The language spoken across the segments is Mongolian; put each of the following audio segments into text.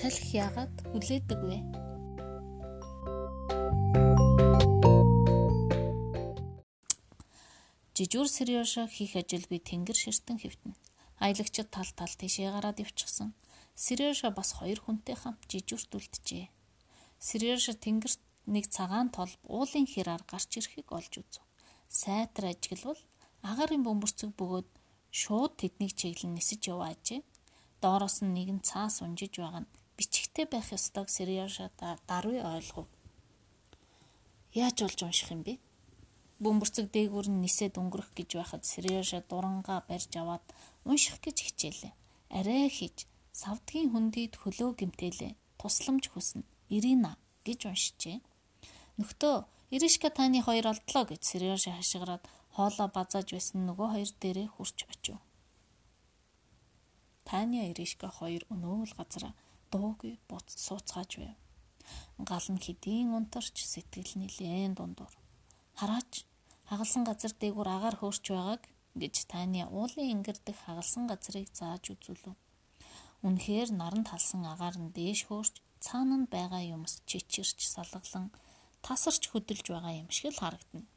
салхи яагаад хүлээдэг вэ? Жижүүр Сережа хийх ажилгүй тэнгэр ширтэн хэвтэн. Аялагчид тал тал тийшээ гараад ивчихсан. Сережа бас хоёр хүнтэй хамт жижүүрт үлджээ. Сережа тэнгэрт нэг цагаан тол уулын хэрээр гарч ирэхийг олж үзв. Сайтар ажиглавал агарын бөмбөрцөг бөгөөд шууд тэднийг чиглэн нисэж яваажээ. Доороос нь нэгэн цаас унжиж байгаа нь бичгтэй байх ёстойг Сережа даруй ойлгов. Яаж болж унших юм бэ? Бөмбөрцөг дээгүүр нь нисээд өнгөрөх гэж байхад Сережа дурангаа барьж аваад унших гэж хичээлээ. Арай хийж савдгийн хүндийд хөлөө гимтээлээ. Тусламж хүснэ. Ирина гэж уншижээ. Нөхдөө Иришка таны хоёр олдлоо гэж Сережа хашгираад хоолоо базааж байсан нөгөө хоёр дээрээ хурч очив. Таня Иришка хоёр өнөөл газар дуугүй буц сууцгааж байв. Гал нь хэдийн унтарч сэтгэл нилээн дундуур. Хараач хагалсан газар дээгүүр агаар хөөрч байгааг гэж Таня уулын ингэрдэх хагалсан газрыг зааж үзүүлв. Үнэхээр наран талсан агаар нь дээш хөөрч цаана нь байгаа юмс чичирч салгалан тасарч хөдөлж байгаа юм шиг л харагдана.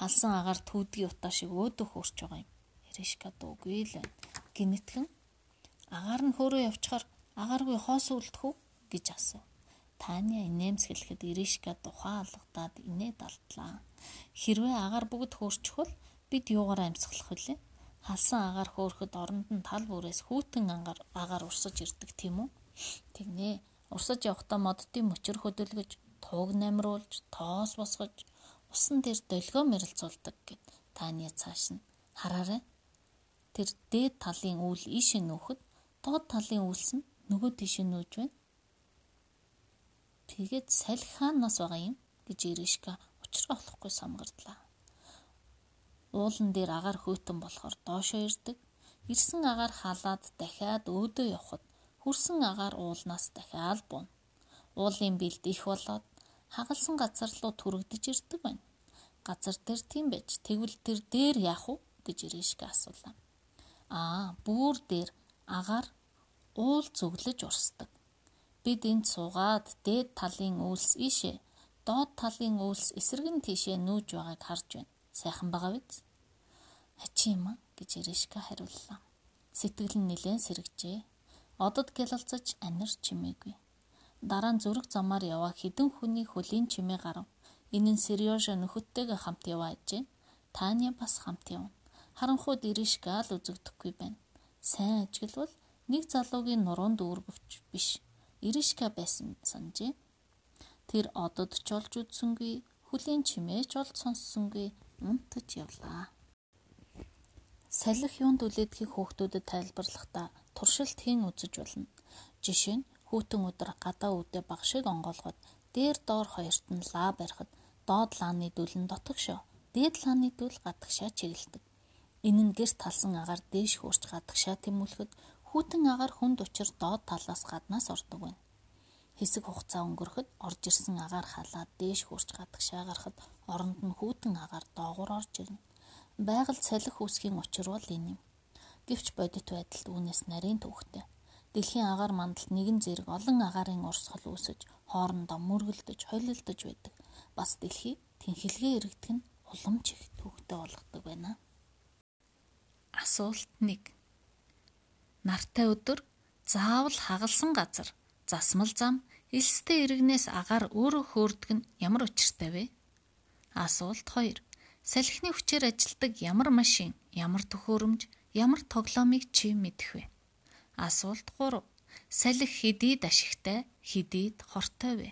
Халсан агаар түүдгийн утаа шиг өөдөө хөөрч байгаа юм. Эришка дуугүй л байна. Гинэтгэн агаар нь хөөрөө явчихаар агааргүй хоос үлдэх үү гэж асуув. Таня инээмсэглэхэд Иришка тухайн алгадаад инээ далтлаа. Хэрвээ агаар бүгд хөөрчихвөл бид юугаар амьсгалах вүлээ? Халсан агаар хөөрөхөд оронд нь тал бүрээс хүүтэн ангаар агаар урсаж ирдэг тийм үү? Тэгнэ. Урсаж явахдаа моддын мөчөр хөдөлгөж, тууг намруулж, тоос босгож, усан дээр долгио мэрэлцүүлдэг гэд Таня цааш нь хараарай. Тэр дээд талын үйл ийшээ нүүхэд доод талын үйлс нь нөгөө тийшээ нүүж байна. Тэгээд салхи хаанаас байгаа юм гэж Иришка учраа олохгүй самгардлаа. Уулан дээр агаар хөтөн болохоор доошоо ирдэг. Ирсэн агаар халаад дахиад өөдөө явхад хүрсэн агаар уулнаас дахиад буна. Уулын бэлд их болоод хагалсан газар руу түрэгдэж ирдэг байна. Газар дээр тийм байж тэгвэл тэр дээр яах вэ гэж Иришка асуулаа. Аа, бүр дээр агаар уул зүглэж урсдаг. Бид энд суугаад дээд талын үйлс ийшээ, доод талын үйлс эсрэг нь тийшээ нүүж байгааг харж байна. Сайхан байгаа биз? Ачи юм аа гэж Иришка хариуллаа. Сэтгэл нь нэлээд сэргэжээ. Одод гялалцаж анир чимээгүй. Дараа нь зүрх замаар яваа хідэн хүний хөлийн чимээ гарав. Энэ нь Сережа нөхөдтэйгээ хамт яваа ажээ. Таня бас хамт явна. Харанхууд Иришка л үзэгдэхгүй байна. Сайн ажиглавал нэг залуугийн нуруунд дүүргэвч биш Иришка байсан санджээ. Тэр одод ч олж үзсэнгүй, хүлийн чимээч олж сонссонгүй унтаж явлаа. Салхи юунд үлээдгийг хүүхдүүдэд тайлбарлахдаа туршилт хийн үзэж болно. Жишээ нь хүүтэн өдөр гадаа үдэ баг шиг онгоолгоод дээр доор хоёрт нь лаа барихад доод лааны дүл нь дотгошоо, дээд лааны дүл гадагшаа чиглэдэг. Энэ нь гэрт талсан агаар дээш хөөрч гадагшаа тэмүүлэхэд Хүүтэн агаар хүнд учир доод талаас гаднаас ордог байна. Хэсэг хугацаа өнгөрөхөд орж ирсэн агаар халаад дээш хурж гадагшаа гарахад оронд нь хүүтэн агаар доогуур орж ирнэ. Байгаль салхи үүсгийн учир бол энэ юм. Гэвч бодит байдалд үүнээс нарийн төвхтэй. Дэлхийн агаар мандалд нэгэн зэрэг олон агаарын урсгал үүсэж хоорондоо мөргөлдөж, холилдож байдаг. Бас дэлхий тэнхилгээ эргэдэг нь улам чих төвхтэй болгодог байна. Асуулт 1 Нартай өдөр заавал хагалсан газар, засмал зам, элстэй иргэнээс агаар өөрөө хөөрдөг нь ямар учиртай вэ? Асуулт 2. Салхины хүчээр ажилдаг ямар машин, ямар төхөөрөмж, ямар тоглоомыг чи мэдэх вэ? Асуулт 3. Салхи хэдийд ашигтай, хэдийд хортой вэ?